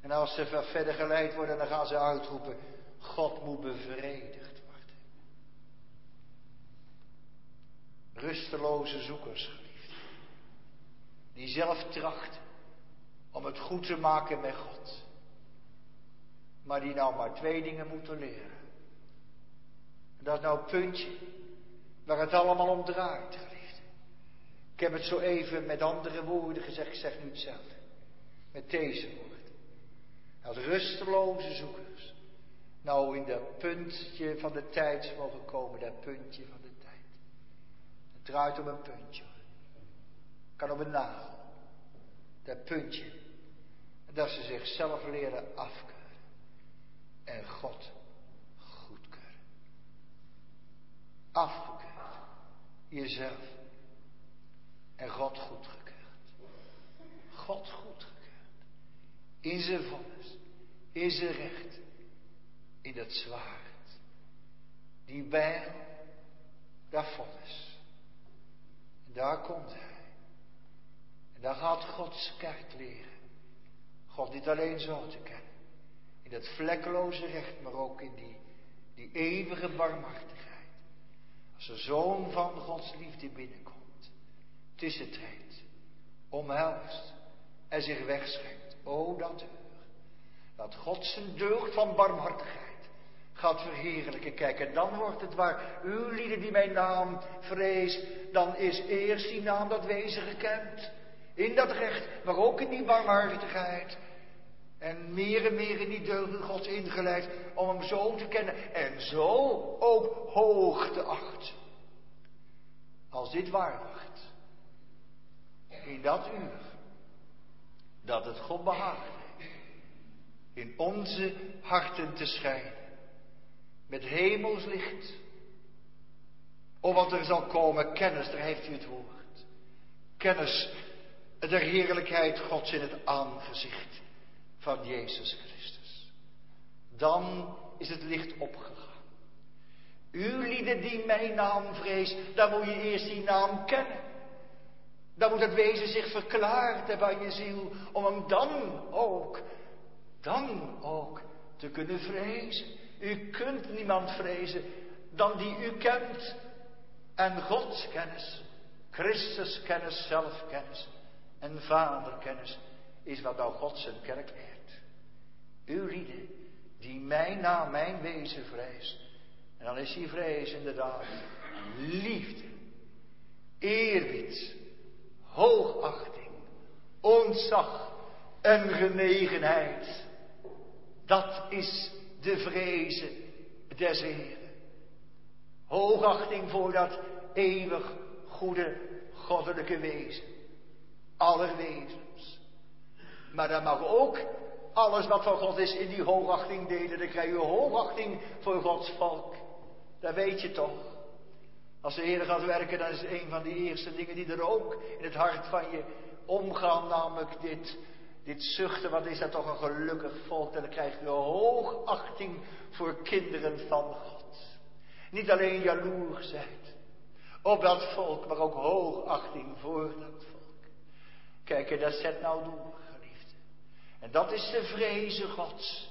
En als ze verder geleid worden, dan gaan ze uitroepen. God moet bevredigd worden. Rusteloze zoekers, geliefd. Die zelf trachten om het goed te maken met God. Maar die nou maar twee dingen moeten leren. En dat is nou het puntje waar het allemaal om draait, geliefd. Ik heb het zo even met andere woorden gezegd, ik zeg nu hetzelfde. Met deze woorden. Als rusteloze zoekers. Nou in dat puntje van de tijd mogen komen, dat puntje van de tijd. Het draait om een puntje. Kan op een nagel. Dat puntje. Dat ze zichzelf leren afkeuren. En God goedkeuren. Afgekeurd. Jezelf. En God goedgekeurd. God goedgekeurd. In zijn vonnis. In zijn recht. In dat zwaard. Die bijl. Dat vonnis. En daar komt hij. Daar gaat Gods kerk leren. God niet alleen zo te kennen. In dat vlekkeloze recht, maar ook in die, die eeuwige barmhartigheid. Als de zoon van Gods liefde binnenkomt, tussentreedt, omhelst en zich wegschenkt. O dat uur. Dat God zijn deugd van barmhartigheid gaat verheerlijken. Kijk, en dan wordt het waar uw lieden die mijn naam vrees, dan is eerst die naam dat wezen gekend. In dat recht, maar ook in die barmhartigheid. En meer en meer in die deugden Gods ingeleid om hem zo te kennen en zo ook hoog te achten. Als dit waar wordt, in dat uur, dat het God behaagt in onze harten te schijnen, met hemelslicht. O, wat er zal komen, kennis, daar heeft u het woord. Kennis der heerlijkheid Gods in het aangezicht van Jezus Christus. Dan is het licht opgegaan. U lieden die mijn naam vreest, dan moet je eerst die naam kennen. Dan moet het wezen zich verklaard hebben aan je ziel, om hem dan ook, dan ook te kunnen vrezen. U kunt niemand vrezen dan die u kent en Gods kennis Christuskennis, zelfkennis en vaderkennis is wat nou God zijn kerk leert. U lieden, die mij na mijn wezen vreest. En dan is die vrees inderdaad liefde, eerbied, hoogachting, ontzag en genegenheid. Dat is de vrezen des Heren. Hoogachting voor dat eeuwig goede goddelijke wezen. Aller wezens. Maar dan mag ook alles wat van God is in die hoogachting delen. Dan krijg je hoogachting voor Gods volk. Dat weet je toch. Als de Heer gaat werken, dan is een van die eerste dingen die er ook in het hart van je omgaan. Namelijk dit, dit zuchten, wat is dat toch een gelukkig volk. En dan krijg je hoogachting voor kinderen van God. Niet alleen jaloersheid op dat volk, maar ook hoogachting voor dat volk. Kijk, en dat zet nou door, geliefde. En dat is de vrezen Gods.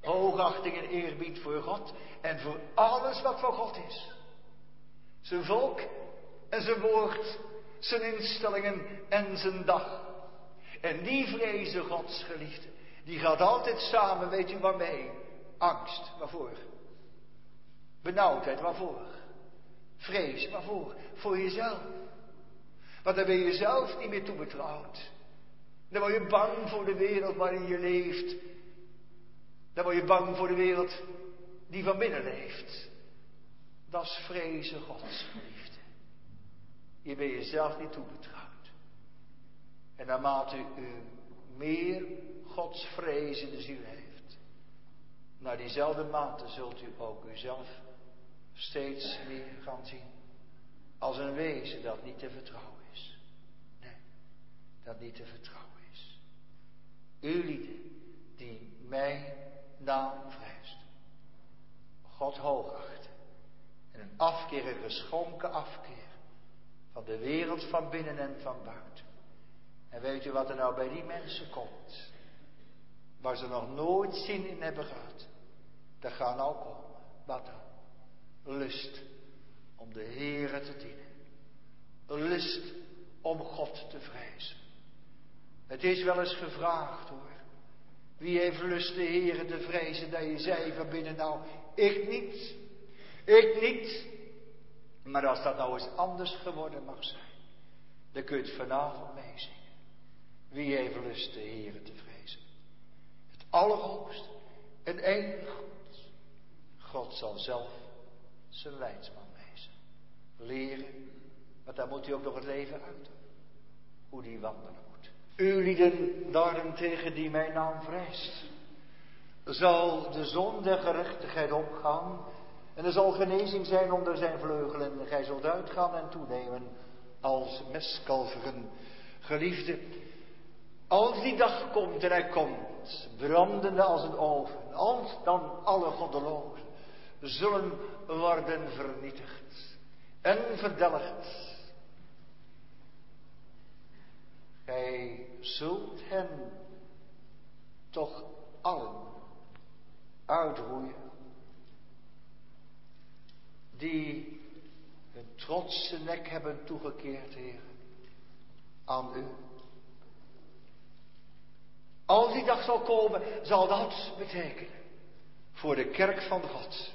Hoogachting en eerbied voor God en voor alles wat van God is. Zijn volk en zijn woord, zijn instellingen en zijn dag. En die vrezen Gods geliefde, die gaat altijd samen, weet u waarmee? Angst, waarvoor? Benauwdheid, waarvoor? Vrees, waarvoor? Voor jezelf. Want dan ben je zelf niet meer toebetrouwd. Dan word je bang voor de wereld waarin je leeft. Dan word je bang voor de wereld die van binnen leeft. Dat is vrezen Gods geliefde. Je bent jezelf niet toebetrouwd. En naarmate u meer Gods vrees in de ziel heeft, naar diezelfde mate zult u ook uzelf steeds meer gaan zien als een wezen dat niet te vertrouwen dat niet te vertrouwen is. U die mij naam vrijst. God hoogachten. En een afkeer, een geschonken afkeer van de wereld van binnen en van buiten. En weet u wat er nou bij die mensen komt? Waar ze nog nooit zin in hebben gehad. Dat gaat nou komen. Wat dan? lust om de Heere te dienen. Lust om God te vrezen. Het is wel eens gevraagd hoor. Wie heeft lust de Heere te vrezen dat je zei van binnen nou, ik niet. Ik niet. Maar als dat nou eens anders geworden mag zijn, dan kun je het vanavond meezingen. Wie heeft lust de Heere te vrezen? Het allerhoogste en enige God. God zal zelf zijn leidsman wezen. Leren, want daar moet hij ook nog het leven uit. Hoe die wandelen. U lieden daarentegen die mijn naam vreest. Zal de zon der gerechtigheid opgaan. En er zal genezing zijn onder zijn vleugelen. En gij zult uitgaan en toenemen als meskalveren. Geliefde, als die dag komt en hij komt, brandende als een oven, als dan alle goddelozen zullen worden vernietigd en verdelgd. Gij zult hen toch allen uitroeien die hun trotse nek hebben toegekeerd, Heer, aan u. Als die dag zal komen, zal dat betekenen voor de kerk van God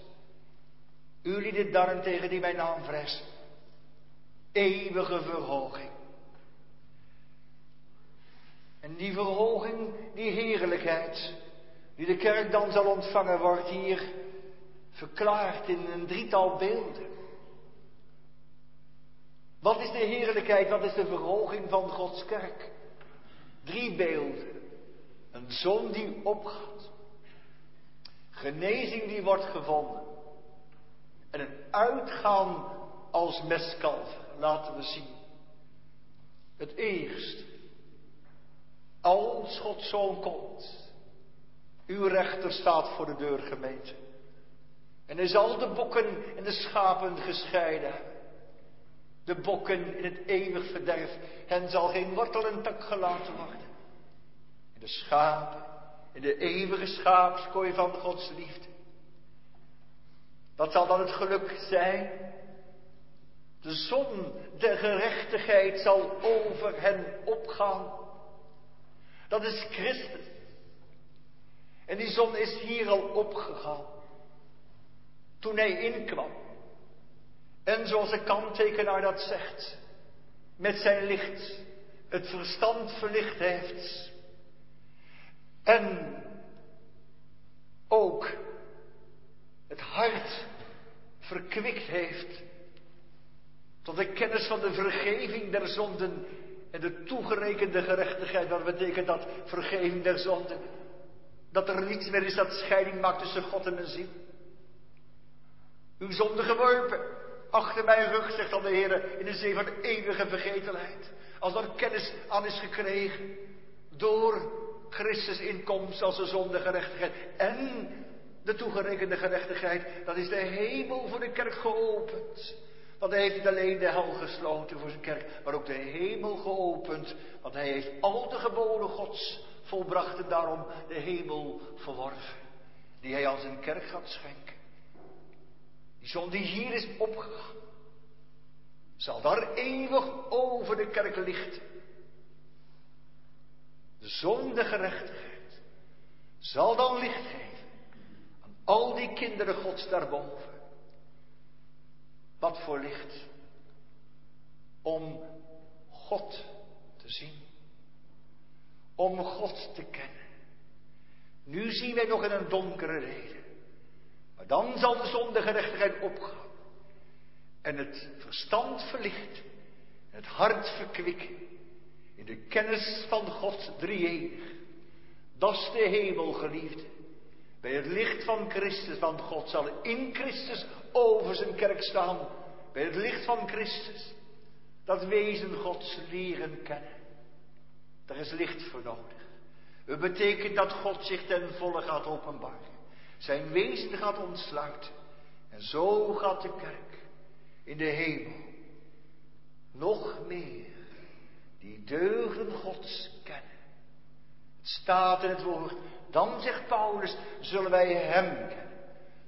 u lieden daarentegen die mijn naam vreest. Eeuwige verhoging. En die verhoging, die heerlijkheid, die de kerk dan zal ontvangen, wordt hier verklaard in een drietal beelden. Wat is de heerlijkheid, wat is de verhoging van Gods kerk? Drie beelden. Een zon die opgaat. Genezing die wordt gevonden. En een uitgaan als meskalf laten we zien. Het eerst, als Gods zoon komt, uw rechter staat voor de deur gemeente. En hij zal de bokken en de schapen gescheiden. De bokken in het eeuwig verderf, hen zal geen wortel en tak gelaten worden. En de schapen in de eeuwige schaapskooi van Gods liefde. Wat zal dan het geluk zijn? De zon der gerechtigheid zal over hen opgaan. Dat is Christus. En die zon is hier al opgegaan. Toen hij inkwam. En zoals de kanttekenaar dat zegt. Met zijn licht het verstand verlicht heeft. En ook het hart verkwikt heeft tot de kennis van de vergeving der zonden en de toegerekende gerechtigheid. Wat betekent dat vergeving der zonden? Dat er niets meer is dat scheiding maakt tussen God en mens ziel. Uw zonde geworpen. Achter mijn rug, zegt dan de Heer, in de zee van eeuwige vergetelheid. Als er kennis aan is gekregen. Door Christus inkomst als de zonde gerechtigheid. En de toegerekende gerechtigheid. Dat is de hemel voor de kerk geopend. Want hij heeft niet alleen de hel gesloten voor zijn kerk, maar ook de hemel geopend. Want hij heeft al de geboden gods volbracht en daarom de hemel verworven. Die hij aan zijn kerk gaat schenken. Die zon die hier is opgegaan, zal daar eeuwig over de kerk lichten. De zon de gerechtigheid zal dan licht geven aan al die kinderen gods daarboven. Wat voor licht? Om God te zien. Om God te kennen. Nu zien wij nog in een donkere reden. Maar dan zal de zonde gerechtigheid opgaan. En het verstand verlichten. En het hart verkwikken. In de kennis van God drieënig. Dat is de hemel, geliefde. Bij het licht van Christus, van God zal in Christus over zijn kerk staan. Bij het licht van Christus. Dat wezen Gods leren kennen. Daar is licht voor nodig. Het betekent dat God zich ten volle gaat openbaren. Zijn wezen gaat ontsluiten. En zo gaat de kerk in de hemel nog meer die deugden Gods kennen. Het staat in het woord. Dan zegt Paulus, zullen wij Hem kennen.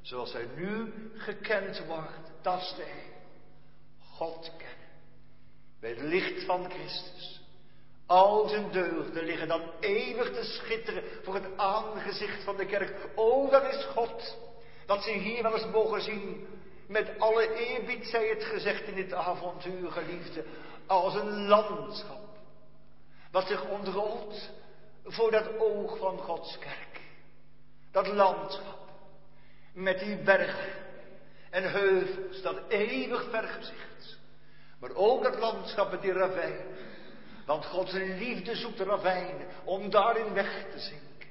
Zoals Hij nu gekend wordt. Dat is de God kennen. Bij het licht van Christus. Al zijn deugden liggen dan eeuwig te schitteren voor het aangezicht van de kerk. O, dat is God. Dat ze hier wel eens mogen zien. Met alle eerbied zij het gezegd in dit avontuur, geliefde. Als een landschap. Wat zich ontrolt voor dat oog van Gods kerk. Dat landschap. Met die bergen en heuvels, dat eeuwig vergezicht. Maar ook dat landschap met die ravijn. Want Gods liefde zoekt ravijnen om daarin weg te zinken.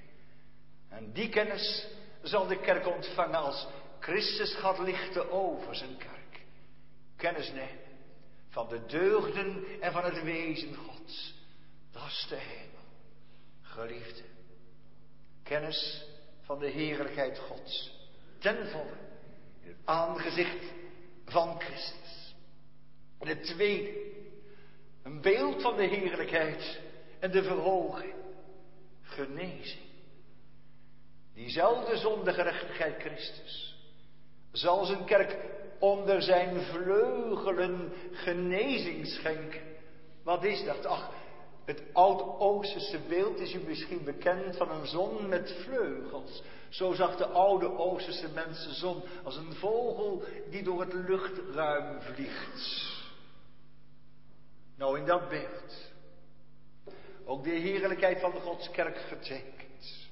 En die kennis zal de kerk ontvangen als Christus gaat lichten over zijn kerk. Kennis nemen van de deugden en van het wezen Gods. Dat is de hemel. Geliefde. Kennis van de heerlijkheid Gods. Ten volle. In het aangezicht van Christus. Het tweede. Een beeld van de heerlijkheid en de verhoging. Genezing. Diezelfde zondegerechtigheid Christus zal zijn kerk onder zijn vleugelen genezing schenken. Wat is dat? Ach, het oud-Oosterse beeld is u misschien bekend van een zon met vleugels. Zo zag de oude Oosterse mens de zon als een vogel die door het luchtruim vliegt. Nou, in dat beeld ook de heerlijkheid van de Godskerk getekend.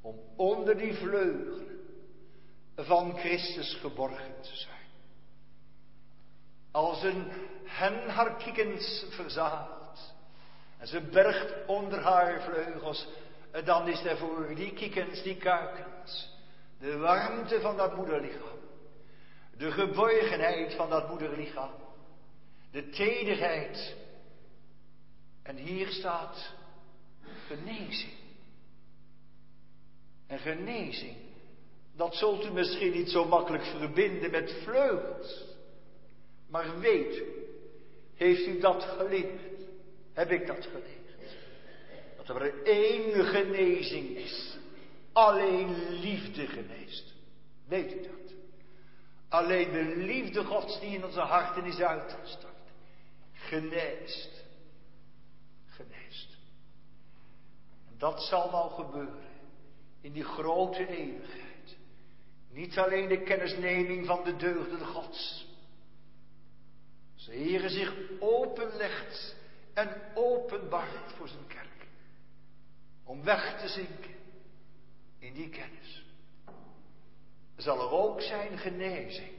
Om onder die vleugelen van Christus geborgen te zijn. Als een hen haar en ze bergt onder haar vleugels, dan is er voor die kiekens, die kuikens, de warmte van dat moederlichaam, de geborgenheid van dat moederlichaam, de tederheid. En hier staat genezing. En genezing, dat zult u misschien niet zo makkelijk verbinden met vleugels. Maar weet u, heeft u dat geleerd? Heb ik dat geleerd? Dat er één genezing is. Alleen liefde geneest. Weet u dat? Alleen de liefde Gods die in onze harten is uitgestort. Geneest. Geneest. En dat zal nou gebeuren. In die grote eeuwigheid. Niet alleen de kennisneming van de deugden Gods. Als de Heer zich openlegt en openbaart voor zijn kerk. Om weg te zinken in die kennis. Zal er ook zijn genezing.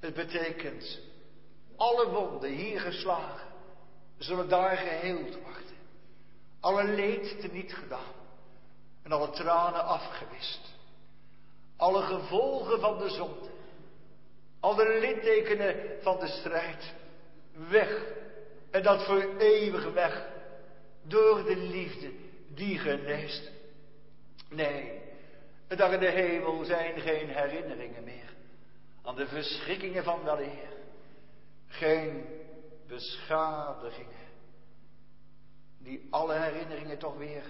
Het betekent alle wonden hier geslagen zullen daar geheeld worden. Alle leed teniet gedaan en alle tranen afgewist. Alle gevolgen van de zonde, alle littekenen van de strijd, weg. En dat voor eeuwig weg, door de liefde die geneest. Nee, daar in de hemel zijn geen herinneringen meer aan de verschrikkingen van dat eer. Geen beschadigingen die alle herinneringen toch weer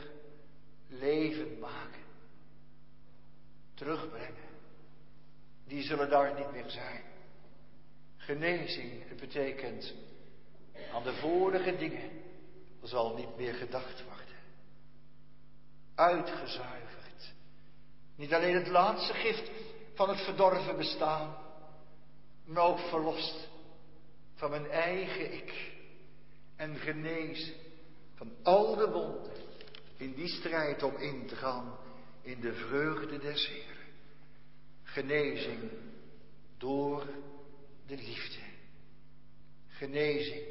levend maken, terugbrengen. Die zullen daar niet meer zijn. Genezing, betekent aan de vorige dingen zal niet meer gedacht worden. Uitgezuiverd. Niet alleen het laatste gift van het verdorven bestaan, maar ook verlost van mijn eigen ik. En genezen van al de wonden in die strijd om in te gaan in de vreugde des Heren. Genezing door de liefde. Genezing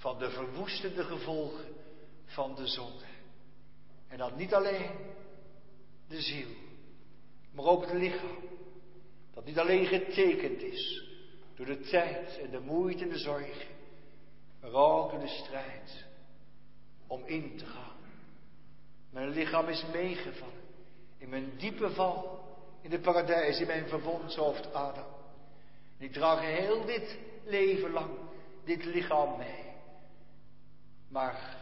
van de verwoestende gevolgen van de zonde. En dan niet alleen de ziel, maar ook het lichaam. Dat niet alleen getekend is door de tijd en de moeite en de zorgen, maar ook door de strijd om in te gaan. Mijn lichaam is meegevallen in mijn diepe val in de paradijs, in mijn verbondshoofd Adam. En ik draag heel dit leven lang dit lichaam mee. Maar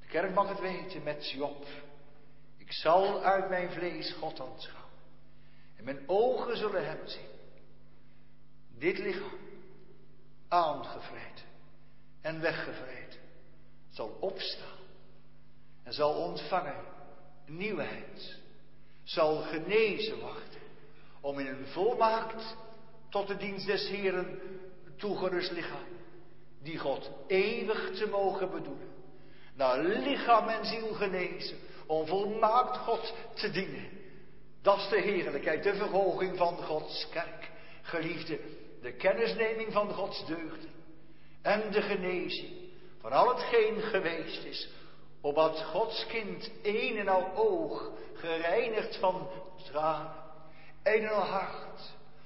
de kerk mag het weten met Job. Ik zal uit mijn vlees God aanschouwen. En mijn ogen zullen hem zien. Dit lichaam, aangevreten en weggevreten, zal opstaan en zal ontvangen nieuwheid, zal genezen worden, om in een volmaakt tot de dienst des Heren toegerust lichaam, die God eeuwig te mogen bedoelen, naar lichaam en ziel genezen, om volmaakt God te dienen. Dat is de heerlijkheid, de verhoging van Gods kerk. Geliefde, de kennisneming van Gods deugden en de genezing van al hetgeen geweest is, opdat Gods kind een en al oog, gereinigd van tranen, een en al hart,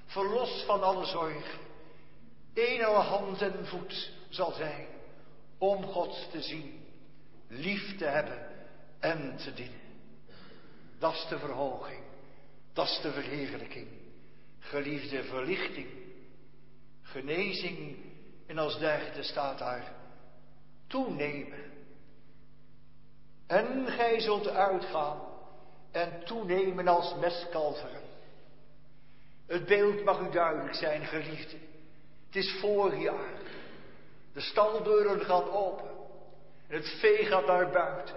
verlost van alle zorgen, een en al hand en voet zal zijn om God te zien, lief te hebben en te dienen. Dat is de verhoging, dat is de verheerlijking, geliefde verlichting, genezing en als derde staat daar toenemen. En gij zult uitgaan en toenemen als mestkalveren. Het beeld mag u duidelijk zijn, geliefde. Het is voorjaar. De staldeuren gaan open. En het vee gaat naar buiten.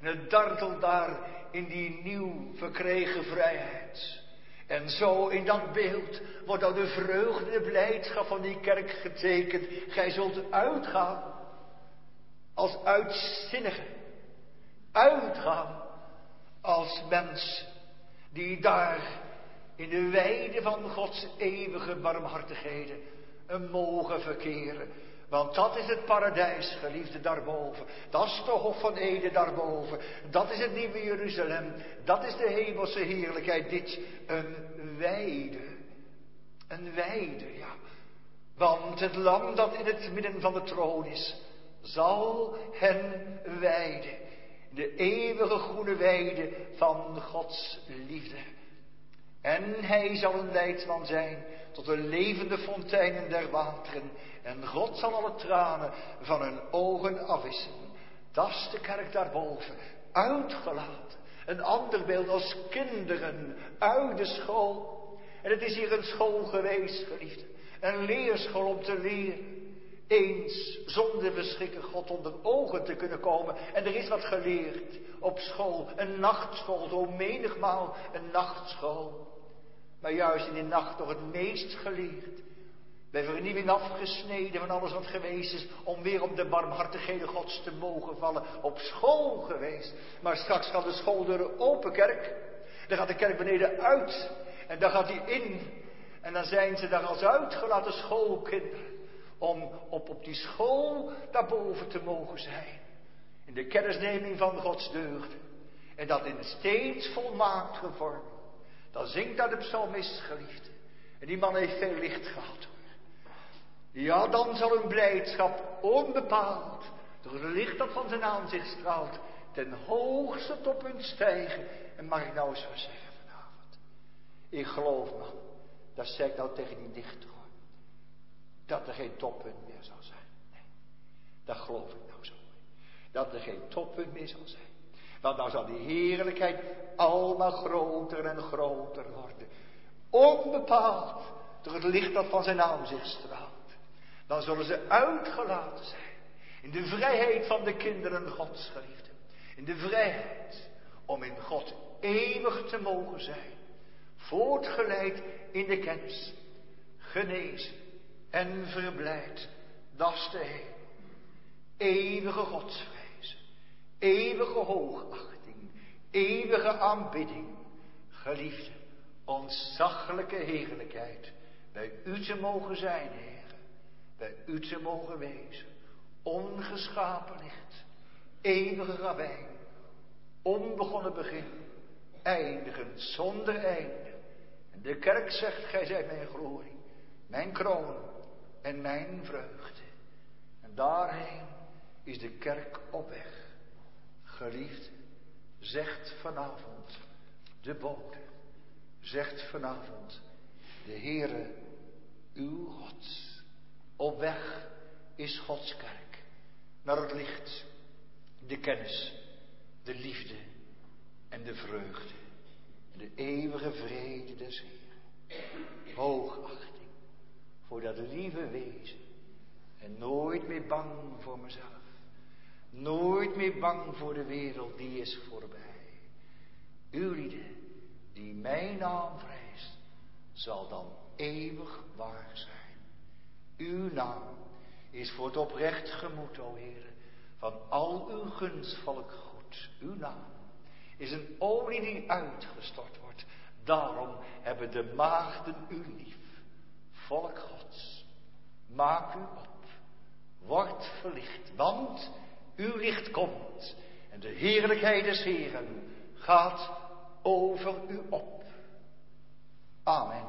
En het dartelt daar in die nieuw verkregen vrijheid. En zo in dat beeld wordt dan de vreugde, de blijdschap van die kerk getekend. Gij zult uitgaan als uitzinnige. Uitgaan als mens die daar in de weide van Gods eeuwige barmhartigheden mogen verkeren. Want dat is het paradijs, geliefde, daarboven. Dat is de Hof van Eden daarboven. Dat is het nieuwe Jeruzalem. Dat is de hemelse heerlijkheid. Dit, een weide. Een weide, ja. Want het lam dat in het midden van de troon is, zal hen weiden. De eeuwige groene weide van Gods liefde. En hij zal een leidsman zijn tot de levende fonteinen der wateren. En God zal alle tranen van hun ogen afwissen. Dat is de kerk daarboven, uitgelaten. Een ander beeld als kinderen uit de school. En het is hier een school geweest, geliefde. Een leerschool om te leren. Eens zonder verschrikken God onder ogen te kunnen komen. En er is wat geleerd op school. Een nachtschool, zo menigmaal een nachtschool. Maar juist in die nacht nog het meest geleerd. Bij vernieuwing afgesneden van alles wat geweest is. Om weer op de barmhartigheden gods te mogen vallen. Op school geweest. Maar straks gaat de schooldeur open kerk. Dan gaat de kerk beneden uit. En dan gaat hij in. En dan zijn ze daar als uitgelaten schoolkinderen. Om op, op die school daarboven te mogen zijn. In de kennisneming van Gods deugden. En dat in steeds volmaakt gevormd. Dan zingt daar de psalmist geliefde. En die man heeft veel licht gehad. Ja, dan zal hun blijdschap onbepaald door het licht dat van zijn aanzicht straalt ten hoogste toppunt stijgen. En mag ik nou eens wat zeggen vanavond? Ik geloof man, dat zeg ik nou tegen die dichter. Dat er geen toppunt meer zal zijn. Nee, dat geloof ik nou zo. Dat er geen toppunt meer zal zijn. Dan zal die heerlijkheid allemaal groter en groter worden. Onbepaald door het licht dat van zijn aanzicht straalt. Dan zullen ze uitgelaten zijn. In de vrijheid van de kinderen Gods geliefden. In de vrijheid om in God eeuwig te mogen zijn. Voortgeleid in de kennis. Genezen en verblijd. Dat is de hemel. Eeuwige godsvrees. Eeuwige hoogachting. Eeuwige aanbidding. Geliefde, ontzaglijke heerlijkheid. Bij u te mogen zijn, Heer. Bij u te mogen wezen. Ongeschapen licht. Eeuwige ravijn. Onbegonnen begin. Eindigend zonder einde. En de kerk zegt, gij zijt mijn glorie. Mijn kroon en mijn vreugde. En daarheen is de kerk op weg. Geliefd, zegt vanavond de bode. Zegt vanavond de Heere, uw God. Op weg is Gods kerk naar het licht, de kennis, de liefde en de vreugde. De eeuwige vrede des Heeren. Hoogachting voor dat lieve wezen. En nooit meer bang voor mezelf. Nooit meer bang voor de wereld, die is voorbij. Uw lieden, die mijn naam vreest, zal dan eeuwig waar zijn. Uw naam is voor het oprecht gemoed, o Heer, van al uw gunstvolk goed. Uw naam is een olie die uitgestort wordt. Daarom hebben de maagden u lief. Volk Gods, maak u op. Word verlicht, want uw licht komt. En de heerlijkheid des Heren gaat over u op. Amen.